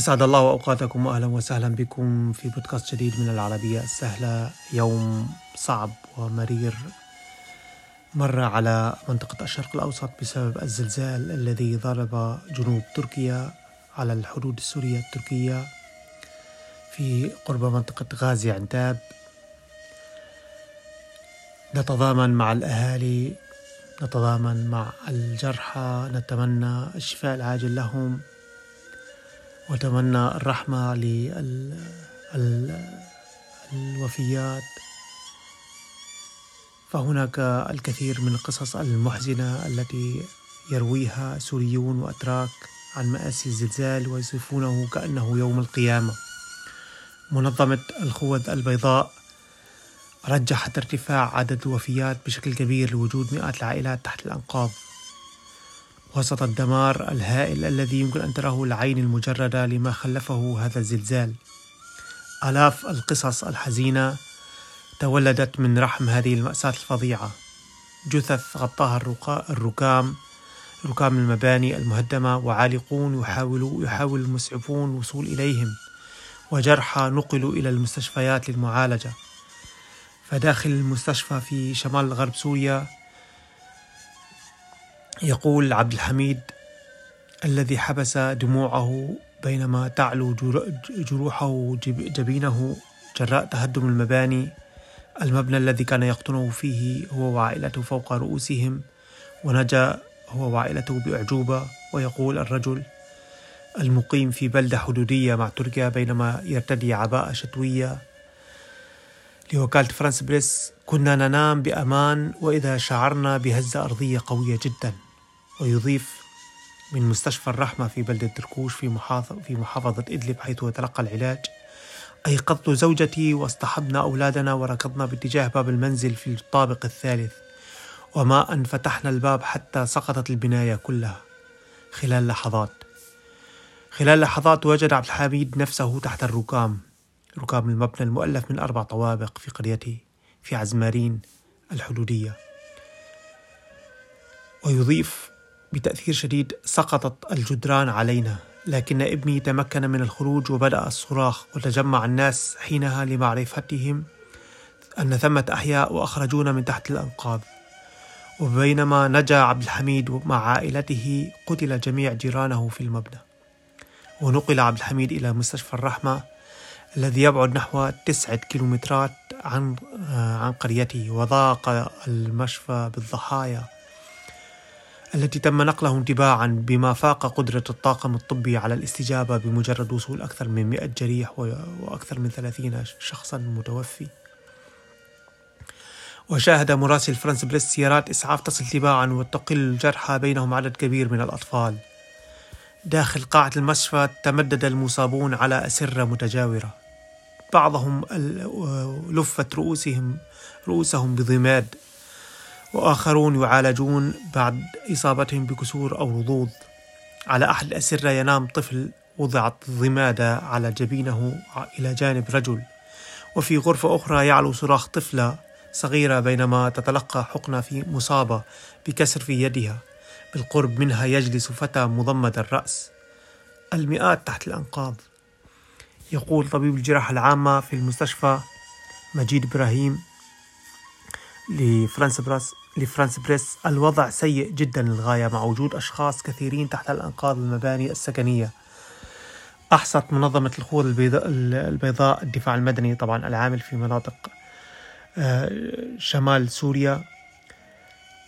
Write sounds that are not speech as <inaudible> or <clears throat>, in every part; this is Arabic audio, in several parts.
أسعد الله أوقاتكم وأهلا وسهلا بكم في بودكاست جديد من العربية السهلة. يوم صعب ومرير. مر على منطقة الشرق الأوسط بسبب الزلزال الذي ضرب جنوب تركيا على الحدود السورية التركية في قرب منطقة غازي عنتاب. نتضامن مع الأهالي نتضامن مع الجرحى نتمنى الشفاء العاجل لهم. وأتمنى الرحمة للوفيات فهناك الكثير من القصص المحزنة التي يرويها سوريون وأتراك عن مآسي الزلزال ويصفونه كأنه يوم القيامة. منظمة الخوذ البيضاء رجحت ارتفاع عدد الوفيات بشكل كبير لوجود مئات العائلات تحت الأنقاض. وسط الدمار الهائل الذي يمكن أن تراه العين المجردة لما خلفه هذا الزلزال. آلاف القصص الحزينة تولدت من رحم هذه المأساة الفظيعة. جثث غطاها الركام ركام المباني المهدمة وعالقون يحاولوا يحاول المسعفون الوصول إليهم وجرحى نقلوا إلى المستشفيات للمعالجة. فداخل المستشفى في شمال غرب سوريا يقول عبد الحميد الذي حبس دموعه بينما تعلو جروحه جبينه جراء تهدم المباني. المبنى الذي كان يقطنه فيه هو وعائلته فوق رؤوسهم ونجا هو وعائلته بأعجوبة ويقول الرجل المقيم في بلدة حدودية مع تركيا بينما يرتدي عباءة شتوية. لوكالة فرانس بريس كنا ننام بأمان وإذا شعرنا بهزة أرضية قوية جدا. ويضيف من مستشفى الرحمة في بلدة دركوش في محافظة, في محافظة إدلب حيث تلقى العلاج. أيقظت زوجتي واصطحبنا أولادنا وركضنا باتجاه باب المنزل في الطابق الثالث. وما أن فتحنا الباب حتى سقطت البناية كلها. خلال لحظات. خلال لحظات وجد عبد الحميد نفسه تحت الركام. ركام المبنى المؤلف من أربع طوابق في قريته في عزمارين الحدودية. ويضيف بتأثير شديد سقطت الجدران علينا لكن ابني تمكن من الخروج وبدأ الصراخ وتجمع الناس حينها لمعرفتهم أن ثمة أحياء وأخرجونا من تحت الأنقاض. وبينما نجا عبد الحميد مع عائلته قتل جميع جيرانه في المبنى. ونقل عبد الحميد إلى مستشفى الرحمة الذي يبعد نحو تسعة كيلومترات عن عن قريته وضاق المشفى بالضحايا. التي تم نقلهم تباعا بما فاق قدرة الطاقم الطبي على الاستجابة بمجرد وصول أكثر من 100 جريح وأكثر من 30 شخصا متوفي. وشاهد مراسل فرانس بريس سيارات إسعاف تصل تباعا وتقل الجرحى بينهم عدد كبير من الأطفال. داخل قاعة المشفى تمدد المصابون على أسرة متجاورة. بعضهم لفت رؤوسهم رؤوسهم بضماد. وآخرون يعالجون بعد إصابتهم بكسور أو رضوض. على أحد الأسرة ينام طفل وضعت ضمادة على جبينه إلى جانب رجل. وفي غرفة أخرى يعلو صراخ طفلة صغيرة بينما تتلقى حقنة في مصابة بكسر في يدها. بالقرب منها يجلس فتى مضمد الرأس. المئات تحت الأنقاض. يقول طبيب الجراحة العامة في المستشفى مجيد إبراهيم لفرانس براس. لفرانس بريس الوضع سيء جدا للغاية مع وجود أشخاص كثيرين تحت الأنقاض المباني السكنية. أحصت منظمة الخوذ البيضاء, البيضاء الدفاع المدني طبعا العامل في مناطق شمال سوريا.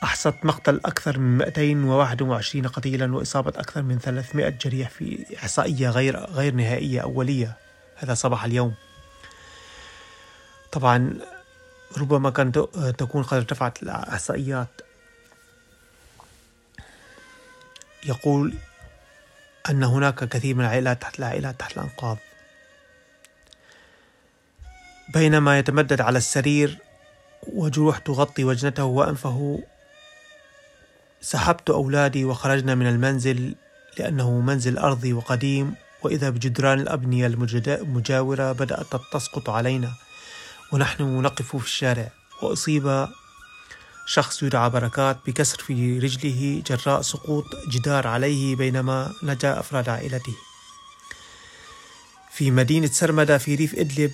أحصت مقتل أكثر من 221 قتيلا وإصابة أكثر من 300 جريح في إحصائية غير غير نهائية أولية. هذا صباح اليوم. طبعا ربما كانت تكون قد ارتفعت الإحصائيات. يقول أن هناك كثير من العائلات تحت العائلات تحت الأنقاض. بينما يتمدد على السرير وجروح تغطي وجنته وأنفه سحبت أولادي وخرجنا من المنزل لأنه منزل أرضي وقديم وإذا بجدران الأبنية المجاورة بدأت تسقط علينا. ونحن نقف في الشارع. وأصيب شخص يدعى بركات بكسر في رجله جراء سقوط جدار عليه بينما نجا أفراد عائلته. في مدينة سرمدة في ريف إدلب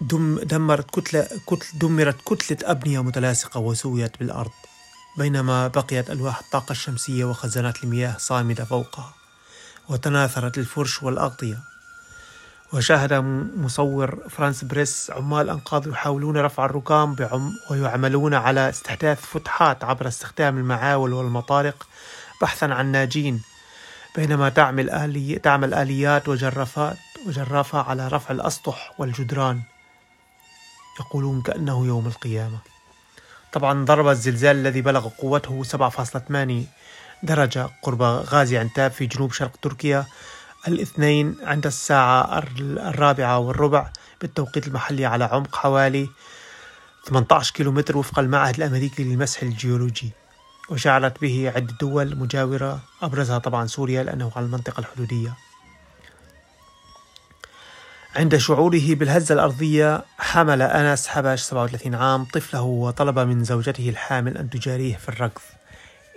دم دمرت كتلة كتل دمرت كتلة أبنية متلاصقة وسويت بالأرض بينما بقيت ألواح الطاقة الشمسية وخزانات المياه صامدة فوقها وتناثرت الفرش والأغطية. وشاهد مصور فرانس بريس عمال أنقاض يحاولون رفع الركام بعم ويعملون على استحداث فتحات عبر استخدام المعاول والمطارق بحثا عن ناجين. بينما تعمل آلي تعمل آليات وجرافات وجرافة على رفع الأسطح والجدران. يقولون كأنه يوم القيامة. طبعا ضرب الزلزال الذي بلغ قوته 7.8 درجة قرب غازي عنتاب في جنوب شرق تركيا الاثنين عند الساعة الرابعة والربع بالتوقيت المحلي على عمق حوالي 18 كيلومتر وفق المعهد الأمريكي للمسح الجيولوجي. وشعرت به عدة دول مجاورة أبرزها طبعا سوريا لأنه على المنطقة الحدودية. عند شعوره بالهزة الأرضية حمل أنس حبش 37 عام طفله وطلب من زوجته الحامل أن تجاريه في الركض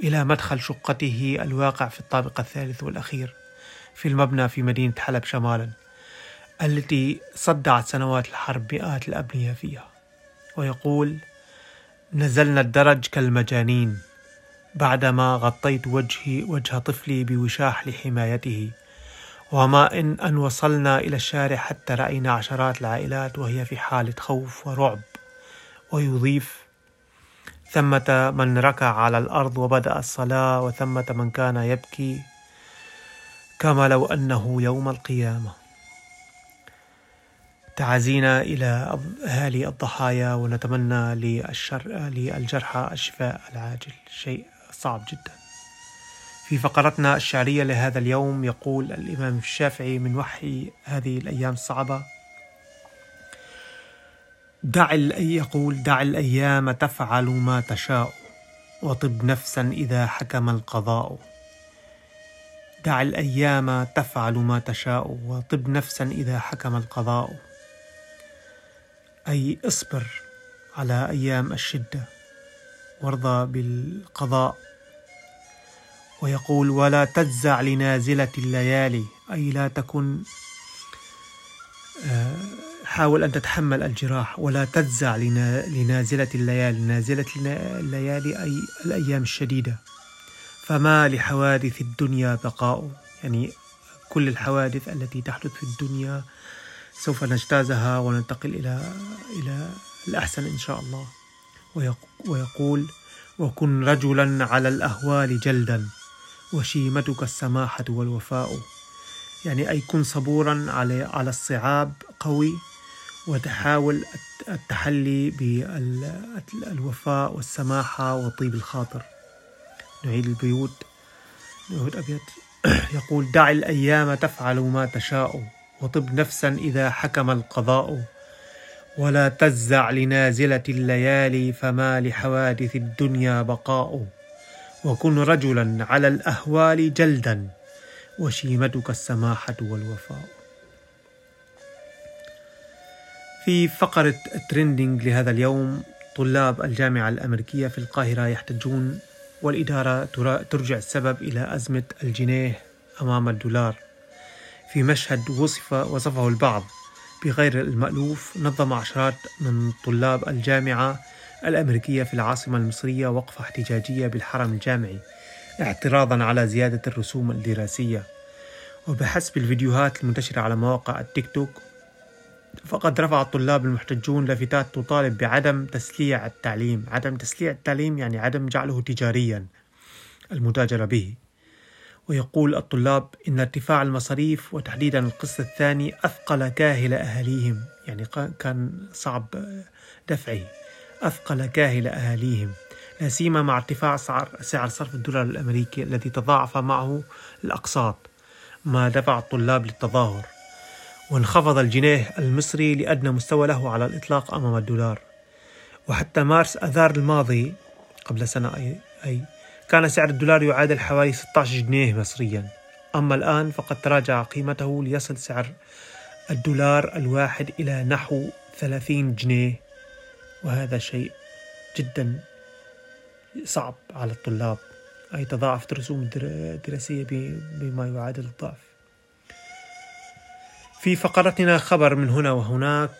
إلى مدخل شقته الواقع في الطابق الثالث والأخير. في المبنى في مدينة حلب شمالا التي صدعت سنوات الحرب مئات الأبنية فيها. ويقول نزلنا الدرج كالمجانين بعدما غطيت وجهي وجه طفلي بوشاح لحمايته. وما إن أن وصلنا إلى الشارع حتى رأينا عشرات العائلات وهي في حالة خوف ورعب. ويضيف ثمة من ركع على الأرض وبدأ الصلاة وثمة من كان يبكي. كما لو أنه يوم القيامة. تعازينا إلى أهالي الضحايا ونتمنى للشر... للجرحى الشفاء العاجل. شيء صعب جدا. في فقرتنا الشعرية لهذا اليوم يقول الإمام الشافعي من وحي هذه الأيام الصعبة دع يقول دع الأيام تفعل ما تشاء وطب نفسا إذا حكم القضاء. دع الأيام تفعل ما تشاء وطب نفسا إذا حكم القضاء. أي اصبر على أيام الشدة وارضى بالقضاء. ويقول ولا تجزع لنازلة الليالي أي لا تكن آه، حاول أن تتحمل الجراح. ولا تجزع لنازلة الليالي نازلة الليالي أي الأيام الشديدة. فما لحوادث الدنيا بقاء؟ يعني كل الحوادث التي تحدث في الدنيا سوف نجتازها وننتقل إلى إلى الأحسن إن شاء الله. ويقول وكن رجلا على الأهوال جلدا وشيمتك السماحة والوفاء. يعني أي كن صبورا على على الصعاب قوي وتحاول التحلي بالوفاء والسماحة وطيب الخاطر. نعيد البيوت. نعيد أبيات <clears throat> يقول دع الأيام تفعل ما تشاء وطب نفسا إذا حكم القضاء. ولا تزع لنازلة الليالي فما لحوادث الدنيا بقاء. وكن رجلا على الأهوال جلدا وشيمتك السماحة والوفاء. في فقرة الترندنج لهذا اليوم طلاب الجامعة الأمريكية في القاهرة يحتجون والإدارة ترجع السبب إلى أزمة الجنيه أمام الدولار. في مشهد وصف وصفه البعض بغير المألوف نظم عشرات من طلاب الجامعة الأمريكية في العاصمة المصرية وقفة احتجاجية بالحرم الجامعي اعتراضا على زيادة الرسوم الدراسية. وبحسب الفيديوهات المنتشرة على مواقع التيك توك فقد رفع الطلاب المحتجون لافتات تطالب بعدم تسليع التعليم. عدم تسليع التعليم يعني عدم جعله تجاريا المتاجرة به. ويقول الطلاب إن ارتفاع المصاريف وتحديدا القسط الثاني أثقل كاهل أهاليهم. يعني كان صعب دفعه. أثقل كاهل أهاليهم. لا سيما مع ارتفاع سعر سعر صرف الدولار الأمريكي الذي تضاعف معه الأقساط. ما دفع الطلاب للتظاهر. وانخفض الجنيه المصري لأدنى مستوى له على الإطلاق أمام الدولار. وحتى مارس أذار الماضي قبل سنة أي, كان سعر الدولار يعادل حوالي 16 جنيه مصريا. أما الآن فقد تراجع قيمته ليصل سعر الدولار الواحد إلى نحو 30 جنيه. وهذا شيء جدا صعب على الطلاب. أي تضاعفت الرسوم الدراسية بما يعادل الضعف. في فقرتنا خبر من هنا وهناك.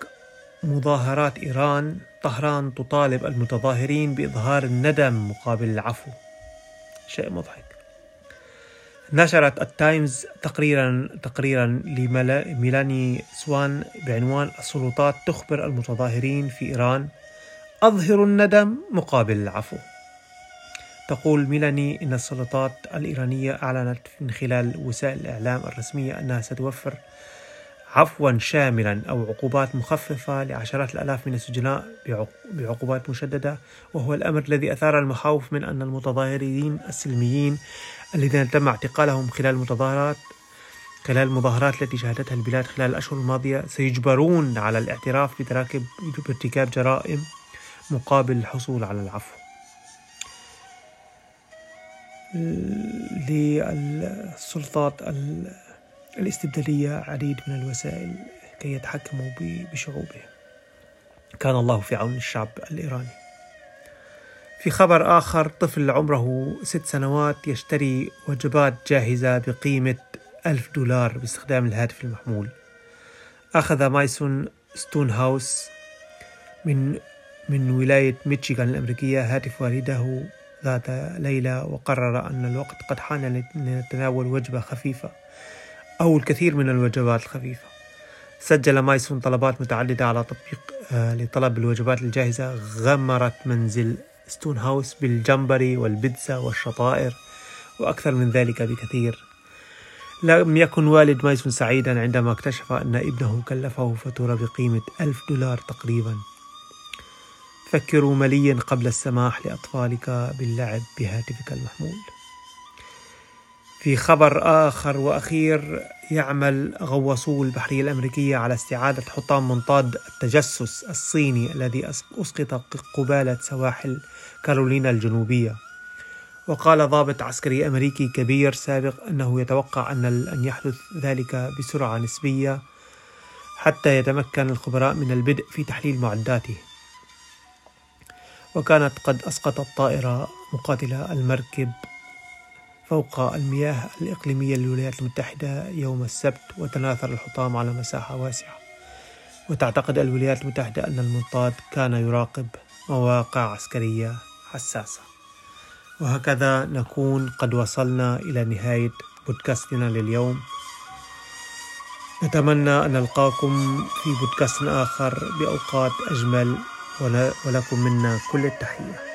مظاهرات إيران. طهران تطالب المتظاهرين بإظهار الندم مقابل العفو. شيء مضحك. نشرت التايمز تقريرا تقريرا لميلاني سوان بعنوان السلطات تخبر المتظاهرين في إيران. أظهروا الندم مقابل العفو. تقول ميلاني إن السلطات الإيرانية أعلنت من خلال وسائل الإعلام الرسمية أنها ستوفر عفوا شاملا أو عقوبات مخففة لعشرات الآلاف من السجناء بعقوبات مشددة وهو الأمر الذي أثار المخاوف من أن المتظاهرين السلميين الذين تم اعتقالهم خلال المتظاهرات خلال المظاهرات التي شهدتها البلاد خلال الأشهر الماضية سيجبرون على الاعتراف بارتكاب جرائم مقابل الحصول على العفو. للسلطات الاستبدادية عديد من الوسائل كي يتحكموا بشعوبهم. كان الله في عون الشعب الإيراني. في خبر آخر طفل عمره ست سنوات يشتري وجبات جاهزة بقيمة ألف دولار باستخدام الهاتف المحمول. أخذ مايسون ستون هاوس من من ولاية ميشيغان الأمريكية هاتف والده ذات ليلة وقرر أن الوقت قد حان لنتناول وجبة خفيفة. أو الكثير من الوجبات الخفيفة. سجل مايسون طلبات متعددة على تطبيق آه، لطلب الوجبات الجاهزة. غمرت منزل ستون هاوس بالجمبري والبيتزا والشطائر وأكثر من ذلك بكثير. لم يكن والد مايسون سعيدا عندما اكتشف أن ابنه كلفه فاتورة بقيمة ألف دولار تقريبا. فكروا مليا قبل السماح لأطفالك باللعب بهاتفك المحمول. في خبر آخر وأخير يعمل غواصو البحرية الأمريكية على استعادة حطام منطاد التجسس الصيني الذي أسقط قبالة سواحل كارولينا الجنوبية. وقال ضابط عسكري أمريكي كبير سابق أنه يتوقع أن أن يحدث ذلك بسرعة نسبية حتى يتمكن الخبراء من البدء في تحليل معداته. وكانت قد أسقطت طائرة مقاتلة المركب فوق المياه الإقليمية للولايات المتحدة يوم السبت وتناثر الحطام على مساحة واسعة. وتعتقد الولايات المتحدة أن المنطاد كان يراقب مواقع عسكرية حساسة. وهكذا نكون قد وصلنا إلى نهاية بودكاستنا لليوم. نتمنى أن نلقاكم في بودكاست آخر بأوقات أجمل ولكم منا كل التحية.